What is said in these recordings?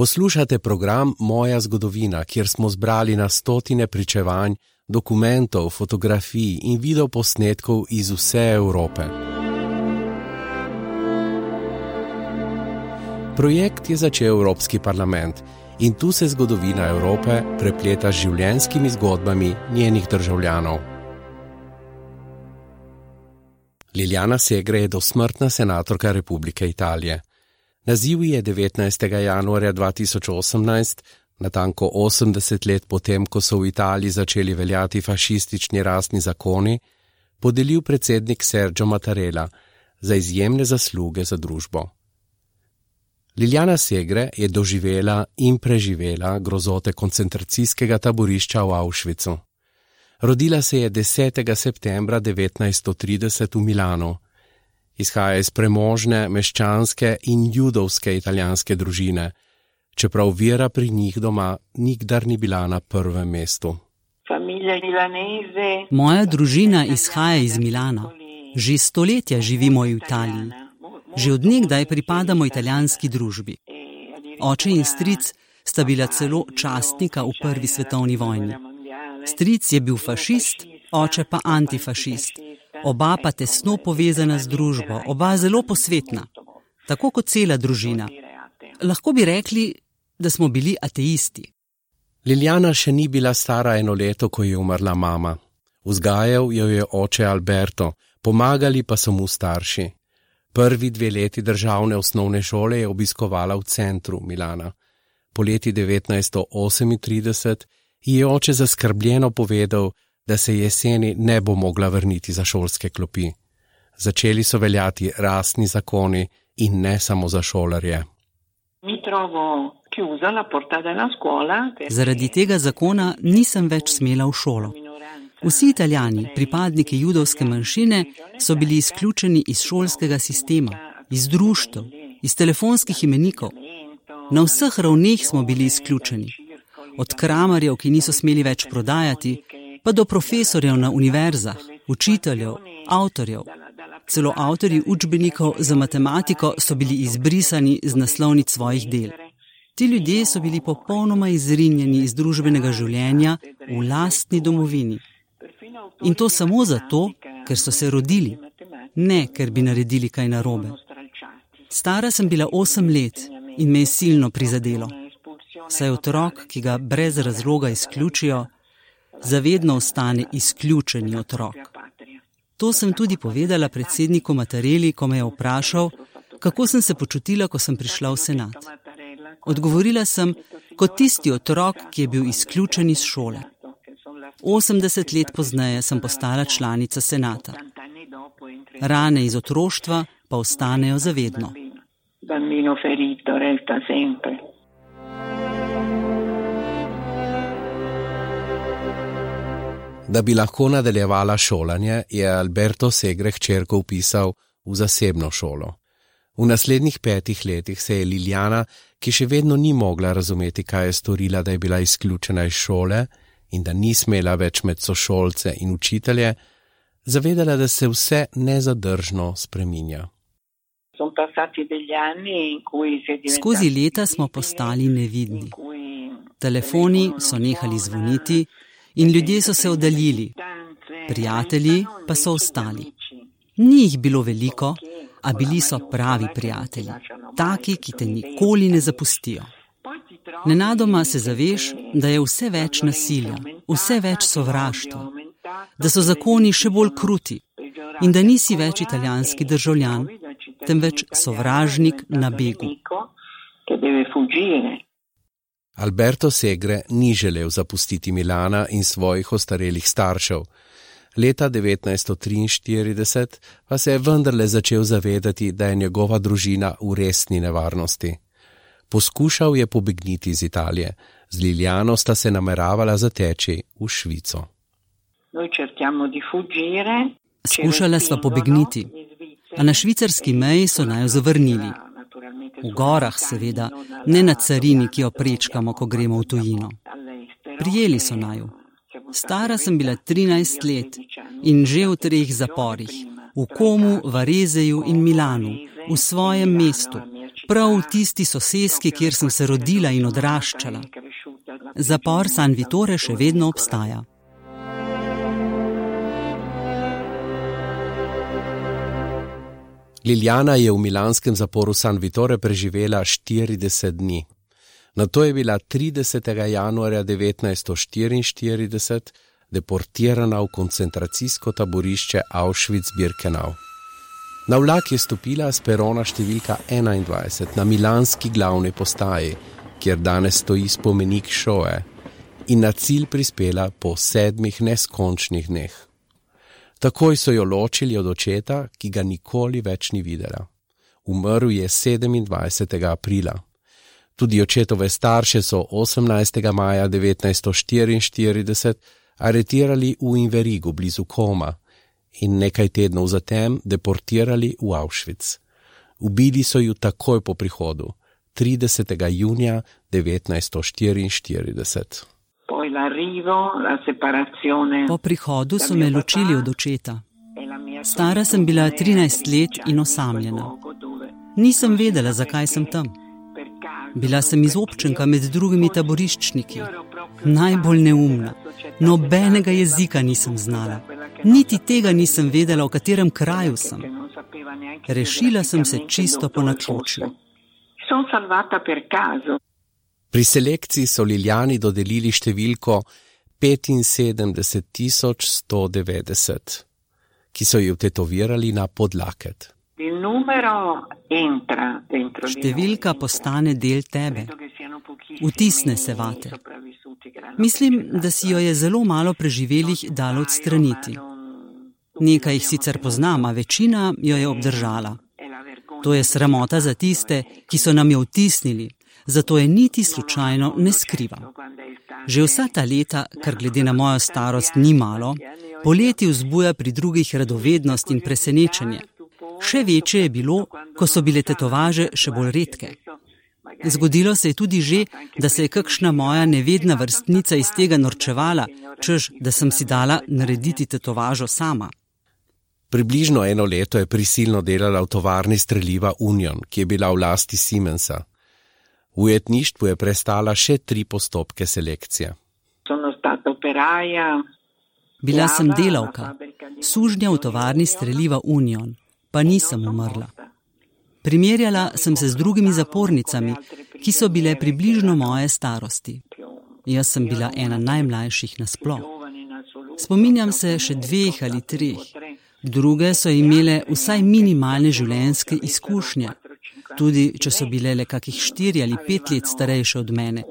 Poslušate program Moja zgodovina, kjer smo zbrali na stotine pričevanj, dokumentov, fotografij in videoposnetkov iz vse Evrope. Projekt je začel Evropski parlament in tu se zgodovina Evrope prepleta z življenjskimi zgodbami njenih državljanov. Liljana Segre je dosmrtna senatorka Republike Italije. Naziv je 19. januarja 2018, natanko 80 let potem, ko so v Italiji začeli veljati fašistični rasni zakoni, podelil predsednik Sergio Mattarella za izjemne zasluge za družbo. Liljana Segre je doživela in preživela grozote koncentracijskega taborišča v Auschwitzu. Rodila se je 10. septembra 1930 v Milano. Izhaja iz premožne, meščanske in judovske italijanske družine, čeprav vera pri njih doma nikdar ni bila na prvem mestu. Moja družina izhaja iz Milana. Že stoletja živimo v Italiji. Že odnegdaj pripadamo italijanski družbi. Oče in stric sta bila celo častnika v prvi svetovni vojni. Stric je bil fašist, oče pa antifašist. Oba pa tesno povezana z družbo, oba zelo posvetna, tako kot cela družina. Lahko bi rekli, da smo bili ateisti. Liljana še ni bila stara eno leto, ko je umrla mama. Vzgajal jo je oče Alberto, pomagali pa so mu starši. Prvi dve leti državne osnovne šole je obiskovala v centru Milana. Poleti 1938 je oče zaskrbljeno povedal, da se jeseni ne bo mogla vrniti za šolske klopi. Začeli so veljati rasni zakoni in ne samo za šolarje. Zaradi tega zakona nisem več smela v šolo. Vsi italijani, pripadniki judovske manjšine, so bili izključeni iz šolskega sistema, iz društv, iz telefonskih imenikov. Na vseh ravneh smo bili izključeni. Od kramarjev, ki niso smeli več prodajati, pa do profesorjev na univerzah, učiteljev, avtorjev. Celo avtori učbenikov za matematiko so bili izbrisani z naslovnic svojih del. Ti ljudje so bili popolnoma izrinjeni iz družbenega življenja v lastni domovini. In to samo zato, ker so se rodili, ne ker bi naredili kaj narobe. Stara sem bila osem let in me je silno prizadelo. Saj otrok, ki ga brez razloga izključijo, zavedno ostane izključeni otrok. To sem tudi povedala predsedniku Matareli, ko me je vprašal, kako sem se počutila, ko sem prišla v senat. Odgovorila sem, kot tisti otrok, ki je bil izključen iz šole. 80 let pozneje sem postala članica senata. Rane iz otroštva pa ostanejo zavedno. Bambino ferito resta sempre. Da bi lahko nadaljevala šolanje, je Alberto Segre hčerko upisal v zasebno šolo. V naslednjih petih letih se je Liljana, ki še vedno ni mogla razumeti, kaj je storila, da je bila izključena iz šole in da ni smela več med sošolce in učitelje, zavedala, da se vse nezadržno spreminja. Skozi leta smo postali nevidni. Telefoni so nehali zvoniti in ljudje so se oddaljili, prijatelji pa so ostali. Ni jih bilo veliko, a bili so pravi prijatelji, taki, ki te nikoli ne zapustijo. Nenadoma se zaveš, da je vse več nasilja, vse več sovraštva, da so zakoni še bolj kruti in da nisi več italijanski državljan, temveč sovražnik na begu. Alberto Segre ni želel zapustiti Milana in svojih ostarelih staršev. Leta 1943 pa se je vendarle začel zavedati, da je njegova družina v resni nevarnosti. Poskušal je pobegniti iz Italije, z Liljano sta se nameravala zateči v Švico. Skušala sva pobegniti, a na švicarski meji so naj jo zavrnili. V gorah, seveda, ne na carini, ki jo prečkamo, ko gremo v tujino. Prijeli so naju. Stara sem bila 13 let in že v treh zaporih, v Komu, Varezeju in Milanu, v svojem mestu, prav v tisti soseski, kjer sem se rodila in odraščala. Zapor San Vitore še vedno obstaja. Liljana je v milanskem zaporu San Vitore preživela 40 dni. Na to je bila 30. januarja 1944 deportirana v koncentracijsko taborišče Auschwitz-Birkenau. Na vlak je stopila z perona številka 21 na milanski glavni postaji, kjer danes stoji spomenik Šoe, in na cilj prispela po sedmih neskončnih dneh. Takoj so jo ločili od očeta, ki ga nikoli več ni videla. Umrl je 27. aprila. Tudi očetove starše so 18. maja 1944 aretirali v Inverigu blizu Koma in nekaj tednov zatem deportirali v Auschwitz. Ubili so jo takoj po prihodu, 30. junija 1944. Po prihodu so me ločili od očeta. Stara sem bila 13 let in osamljena. Nisem vedela, zakaj sem tam. Bila sem izobčenka med drugimi taboriščniki, najbolj neumna. Nobenega jezika nisem znala, niti tega nisem vedela, v katerem kraju sem. Rešila sem se čisto po načočju. Pri selekciji so Liljani dodelili številko 75190, ki so jo tetovirali na podlaket. Številka postane del tebe, vtisne se vate. Mislim, da si jo je zelo malo preživelih dalo odstraniti. Nekaj jih sicer poznam, a večina jo je obdržala. To je sramota za tiste, ki so nam jo vtisnili, zato je niti slučajno ne skrivam. Že vsa ta leta, kar glede na mojo starost ni malo, poleti vzbuja pri drugih radovednost in presenečenje. Še večje je bilo, ko so bile tetovaže še bolj redke. Zgodilo se je tudi že, da se je kakšna moja nevedna vrstnica iz tega norčevala, čež da sem si dala narediti tetovažo sama. Približno eno leto je prisilno delala v tovarni streljiva Union, ki je bila v lasti Siemensa. V ujetništvu je prestala še tri postopke selekcije. Bila sem delavka, sužnja v tovarni streljiva Union, pa nisem umrla. Primerjala sem se z drugimi zapornicami, ki so bile približno moje starosti. Jaz sem bila ena najmlajših nasploh. Spominjam se še dveh ali treh. Druge so imele vsaj minimalne življenjske izkušnje, tudi če so bile le kakih štiri ali pet let starejše od mene.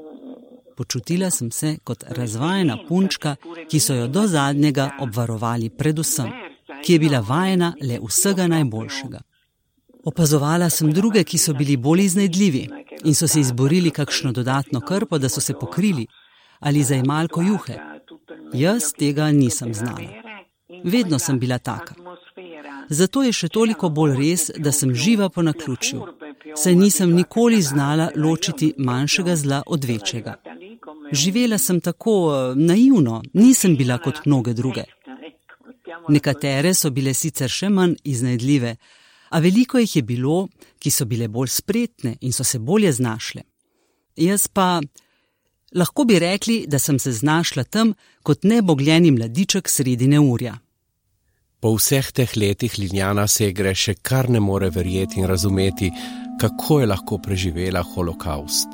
Počutila sem se kot razvajena punčka, ki so jo do zadnjega obvarovali predvsem, ki je bila vajena le vsega najboljšega. Opazovala sem druge, ki so bili bolj iznajdljivi in so se izborili kakšno dodatno krpo, da so se pokrili ali za imalko juhe. Jaz tega nisem znala. Vedno sem bila taka. Zato je še toliko bolj res, da sem živa po naključju, saj nisem nikoli znala ločiti manjšega zla od večjega. Živela sem tako eh, naivno, nisem bila kot mnoge druge. Nekatere so bile sicer še manj iznajdljive, a veliko jih je bilo, ki so bile bolj spretne in so se bolje znašle. Jaz pa lahko bi rekli, da sem se znašla tam kot nebogljeni mladiček sredi neurja. Po vseh teh letih Liljana se gre še kar ne more verjeti in razumeti, kako je lahko preživela holokaust.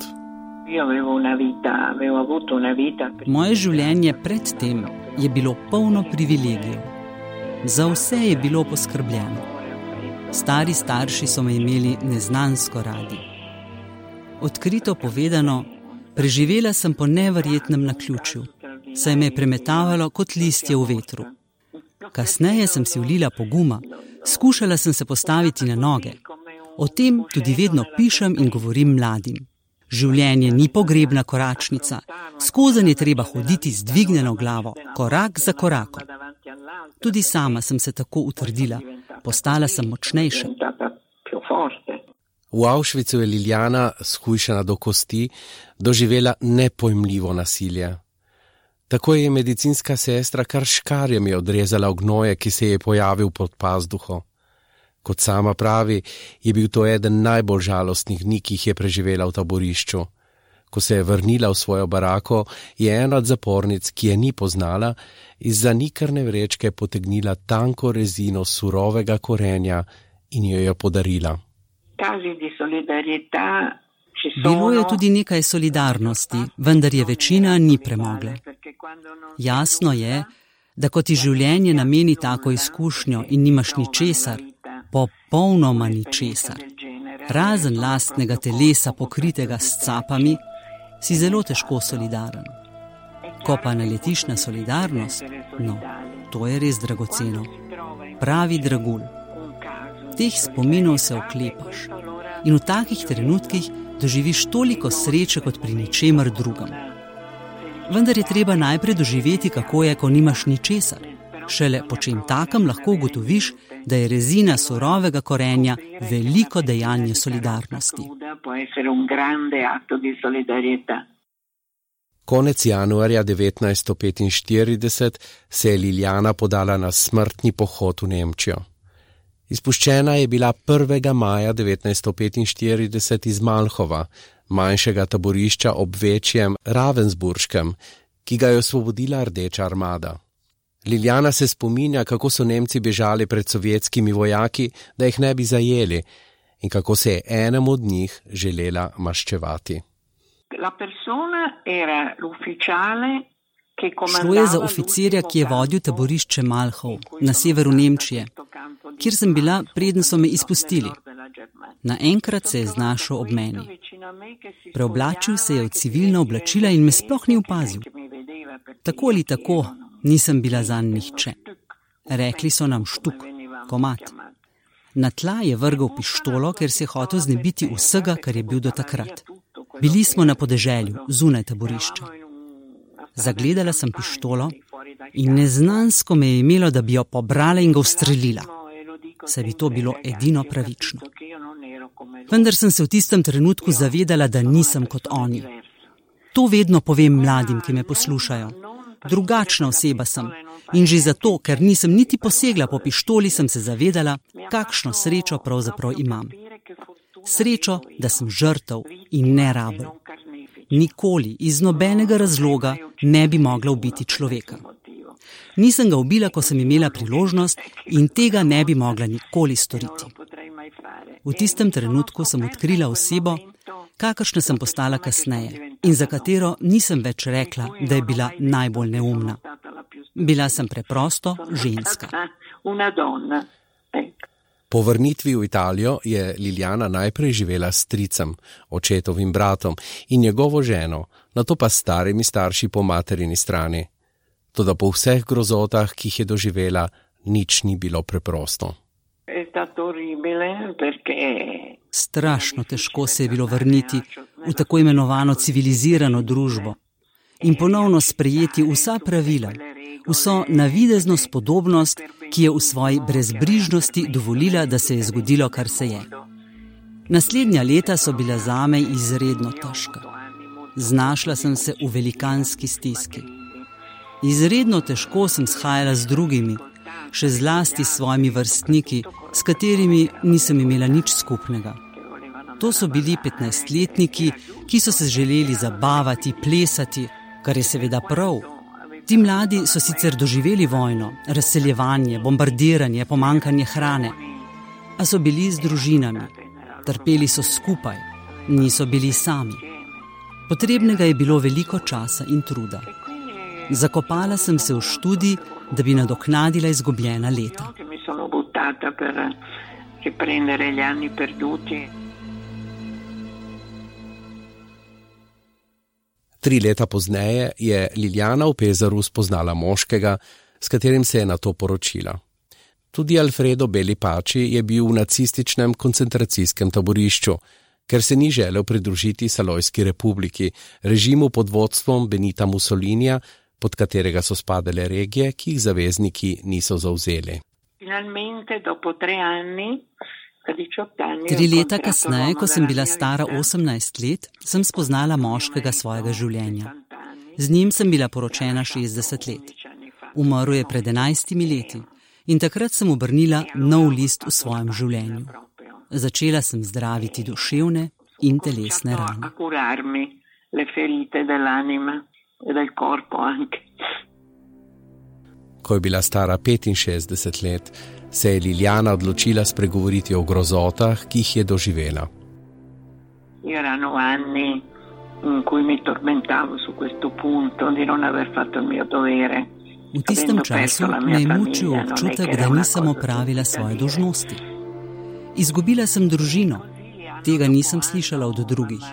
Moje življenje predtem je bilo polno privilegijev. Za vse je bilo poskrbljeno. Stari starši so me imeli neznansko radi. Odkrito povedano, preživela sem po neverjetnem naključju, saj me je premetavalo kot listje v vetru. Kasneje sem si ulila poguma, skušala sem se postaviti na noge. O tem tudi vedno pišem in govorim mladim. Življenje ni pogrebna koračnica, skozi nje treba hoditi z dvignjeno glavo, korak za korakom. Tudi sama sem se tako utrdila, postala sem močnejša. V Avšvicu je Liljana, shujšana do kosti, doživela nepojmljivo nasilje. Tako je medicinska sestra kar škarjami odrezala ognoje, ki se je pojavil pod pazduho. Kot sama pravi, je bil to eden najbolj žalostnih dni, ki jih je preživela v taborišču. Ko se je vrnila v svojo barako, je ena od zapornic, ki je ni poznala, iz zanikrne vrečke potegnila tanko rezino surovega korenja in jo je podarila. Bilo je tudi nekaj solidarnosti, vendar je večina ni premogla. Jasno je, da ko ti življenje nameni tako izkušnjo in nimaš ničesar, popolnoma ničesar, razen lastnega telesa pokritega s capami, si zelo težko solidaren. Ko pa naletiš na solidarnost, no, to je res dragoceno. Pravi dragul. Teh spominov se oklepaš in v takih trenutkih doživiš toliko sreče kot pri ničemer drugem. Vendar je treba najprej doživeti, kako je, ko nimaš ničesar. Šele po čem takem lahko ugotoviš, da je rezina surovega korenja veliko dejanje solidarnosti. Konec januarja 1945 se je Liljana podala na smrtni pohod v Nemčijo. Izpuščena je bila 1. maja 1945 iz Malhova, manjšega taborišča ob večjem Ravensburškem, ki ga je osvobodila Rdeča armada. Liljana se spominja, kako so Nemci bežali pred sovjetskimi vojaki, da jih ne bi zajeli, in kako se je enem od njih želela maščevati. Šlo je za oficirja, ki je vodil taborišče Malhov na severu Nemčije, kjer sem bila, preden so me izpustili. Naenkrat se je znašel ob meni. Preoblačil se je v civilna oblačila in me sploh ni opazil. Tako ali tako, nisem bila za nihče. Rekli so nam štuk, komat. Na tla je vrgal pištolo, ker se je hotel znebiti vsega, kar je bil do takrat. Bili smo na podeželju, zunaj taborišča. Zagledala sem pištolo in neznansko me je imelo, da bi jo pobrala in ga ustrelila. Se bi to bilo edino pravično. Vendar sem se v tistem trenutku zavedala, da nisem kot oni. To vedno povem mladim, ki me poslušajo. Drugačna oseba sem. In že zato, ker nisem niti posegla po pištoli, sem se zavedala, kakšno srečo pravzaprav imam. Srečo, da sem žrtev in ne rabel. Nikoli iz nobenega razloga ne bi mogla ubiti človeka. Nisem ga ubila, ko sem imela priložnost in tega ne bi mogla nikoli storiti. V tistem trenutku sem odkrila osebo, kakršna sem postala kasneje in za katero nisem več rekla, da je bila najbolj neumna. Bila sem preprosto ženska. Po vrnitvi v Italijo je Liljana najprej živela s stricem, očetovim bratom in njegovo ženo, na to pa starimi starši po materini strani. Toda po vseh grozotah, ki jih je doživela, nič ni bilo preprosto. Strašno težko se je bilo vrniti v tako imenovano civilizirano družbo in ponovno sprejeti vsa pravila, vso navidezno spodobnost, ki je v svoji brezbrižnosti dovolila, da se je zgodilo, kar se je. Naslednja leta so bila zame izredno težka. Znašla sem se v velikanski stiski. Izredno težko sem shajala z drugimi, še zlasti s svojimi vrstniki, s katerimi nisem imela nič skupnega. To so bili 15-letniki, ki so se želeli zabavati, plesati, kar je seveda prav. Ti mladi so sicer doživeli vojno, razseljevanje, bombardiranje, pomankanje hrane, a so bili z družinami, trpeli so skupaj, niso bili sami. Potrebnega je bilo veliko časa in truda. Zakopala sem se v študij, da bi nadoknadila izgubljena leta. Tri leta pozneje je Liljana v Pezaru spoznala moškega, s katerim se je na to poročila. Tudi Alfredo Beli Pači je bil v nacističnem koncentracijskem taborišču, ker se ni želel pridružiti Salojski republiki, režimu pod vodstvom Benita Mussolinija, pod katerega so spadale regije, ki jih zavezniki niso zauzeli. Tri leta kasneje, ko sem bila stara 18 let, sem spoznala moškega svojega življenja. Z njim sem bila poročena 60 let. Umrl je pred 11 leti In takrat sem obrnila nov list v svojem življenju. Začela sem zdraviti duševne in telesne rane. Ko je bila stara 65 let, se je Liljana odločila spregovoriti o grozotah, ki jih je doživela. Erano anni in cui mi tormentavo su questo punto di non aver fatto il mio dovere. V tistem času me je mučil občutek, da nisem opravila svoje dožnosti. Izgubila sem družino, tega nisem slišala od drugih.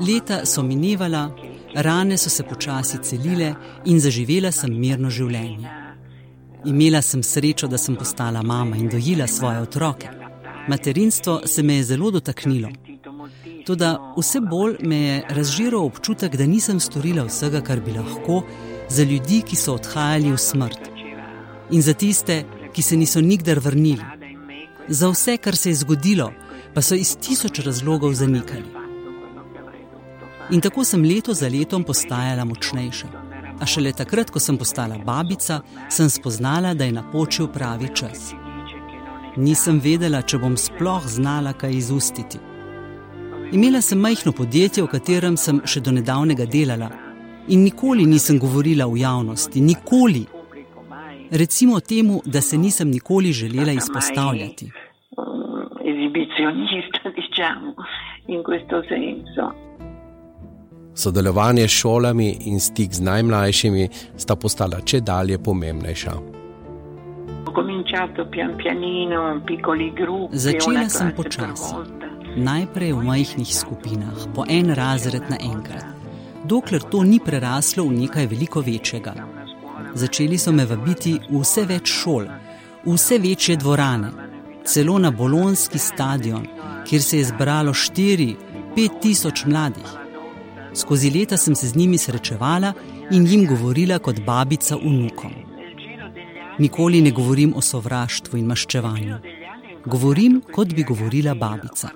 Leta so minevala, rane so se počasi celile in zaživela sem mirno življenje. Imela sem srečo, da sem postala mama in dojila svoje otroke. Materinstvo se me je zelo dotaknilo. Toda vse bolj me je razžiral občutek, da nisem storila vsega, kar bi lahko, za ljudi, ki so odhajali v smrt. In za tiste, ki se niso nikdar vrnili. Za vse, kar se je zgodilo, pa so iz tisoč razlogov zanikali. In tako sem leto za letom postajala močnejša. A šele takrat, ko sem postala babica, sem spoznala, da je napočil pravi čas. Nisem vedela, če bom sploh znala kaj izustiti. Imela sem majhno podjetje, v katerem sem še do nedavnega delala, in nikoli nisem govorila v javnosti, nikoli. Recimo temu, da se nisem nikoli želela izpostavljati. Sodelovanje s šolami in stik z najmlajšimi sta postala če dalje pomembnejša. Začela sem počasi. Najprej v majhnih skupinah, po en razred naenkrat dokler to ni preraslo v nekaj veliko večjega. Začeli so me vabiti v vse več šol, v vse večje dvorane, celo na Bolonski stadion, kjer se je zbralo 4-5 tisoč mladih. Skozi leta sem se z njimi srečevala in jim govorila kot babica vnukom. Nikoli ne govorim o sovraštvu in maščevanju. Govorim, kot bi govorila babica.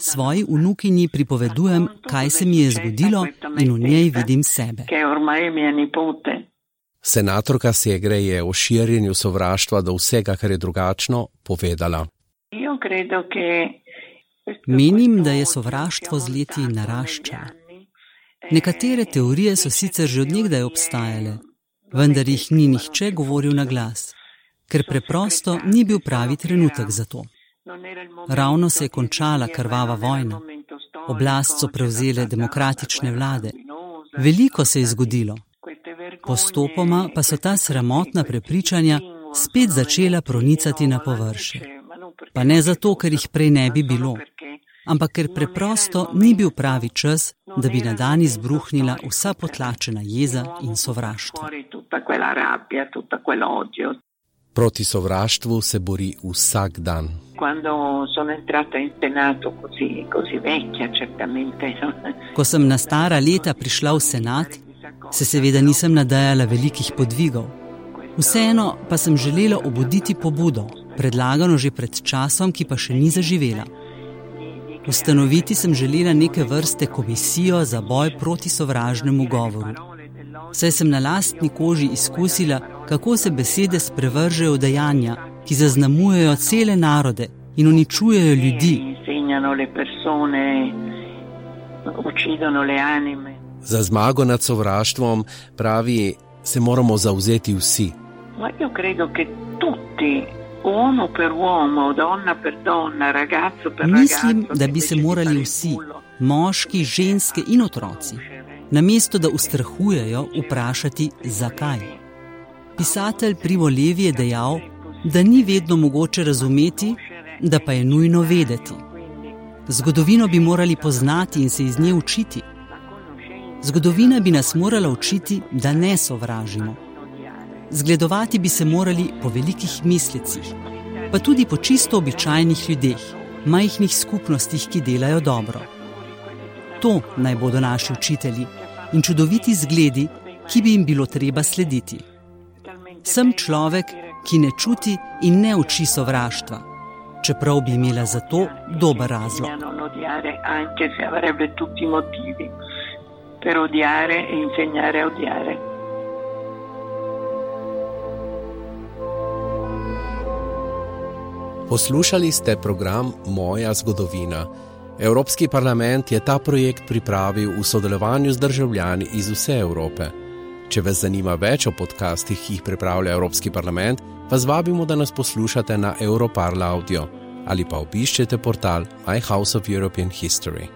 Svoji vnukinji pripovedujem, kaj se mi je zgodilo in v njej vidim sebe. Senatorka Segre je o širjenju sovraštva do vsega, kar je drugačno, povedala. Menim, da je sovraštvo z leti naraščalo. Nekatere teorije so sicer že odnegdaj obstajale, vendar jih ni nihče govoril na glas, ker preprosto ni bil pravi trenutek za to. Ravno se je končala krvava vojna, oblast so prevzele demokratične vlade. Veliko se je zgodilo. Postopoma pa so ta sramotna prepričanja spet začela pronicati na površje. Pa ne zato, ker jih prej ne bi bilo, ampak ker preprosto ni bil pravi čas, da bi na dan izbruhnila vsa potlačena jeza in sovraštvo. Proti sovraštvu se bori vsak dan. Ko sem na stara leta prišla v senat, se seveda nisem nadajala velikih podvigov. Vseeno pa sem želela obuditi pobudo, predlagano že pred časom, ki pa še ni zaživela. Ustanoviti sem želela neke vrste komisijo za boj proti sovražnemu govoru saj sem na lastni koži izkusila, kako se besede sprevržejo v dejanja, ki zaznamujejo cele narode in uničujejo ljudi. Za zmago nad sovraštvom, pravi, se moramo zauzeti vsi. Mislim, da bi se morali vsi, moški, ženske in otroci, namesto da ustrahujejo, vprašati, zakaj. Pisatelj Primo Levi je dejal, da ni vedno mogoče razumeti, da pa je nujno vedeti. Zgodovino bi morali poznati in se iz nje učiti. Zgodovina bi nas morala učiti, da ne sovražimo. Zgledovati bi se morali po velikih mislicih, pa tudi po čisto običajnih ljudeh, majhnih skupnostih, ki delajo dobro. To naj bodo naši učitelji, in čudoviti zgledi, ki bi jim bilo treba slediti. Sem človek, ki ne čuti in ne uči sovraštva, čeprav bi imela za to dober razlog. Per odiare e insegnare a odiare. Poslušali ste program Moja zgodovina. Evropski parlament je ta projekt pripravil v sodelovanju z državljani iz vse Evrope. Če vas zanima več o podcastih, ki jih pripravlja Evropski parlament, vas vabimo, da nas poslušate na Europarl Audio ali pa obiščete portal My House of European History.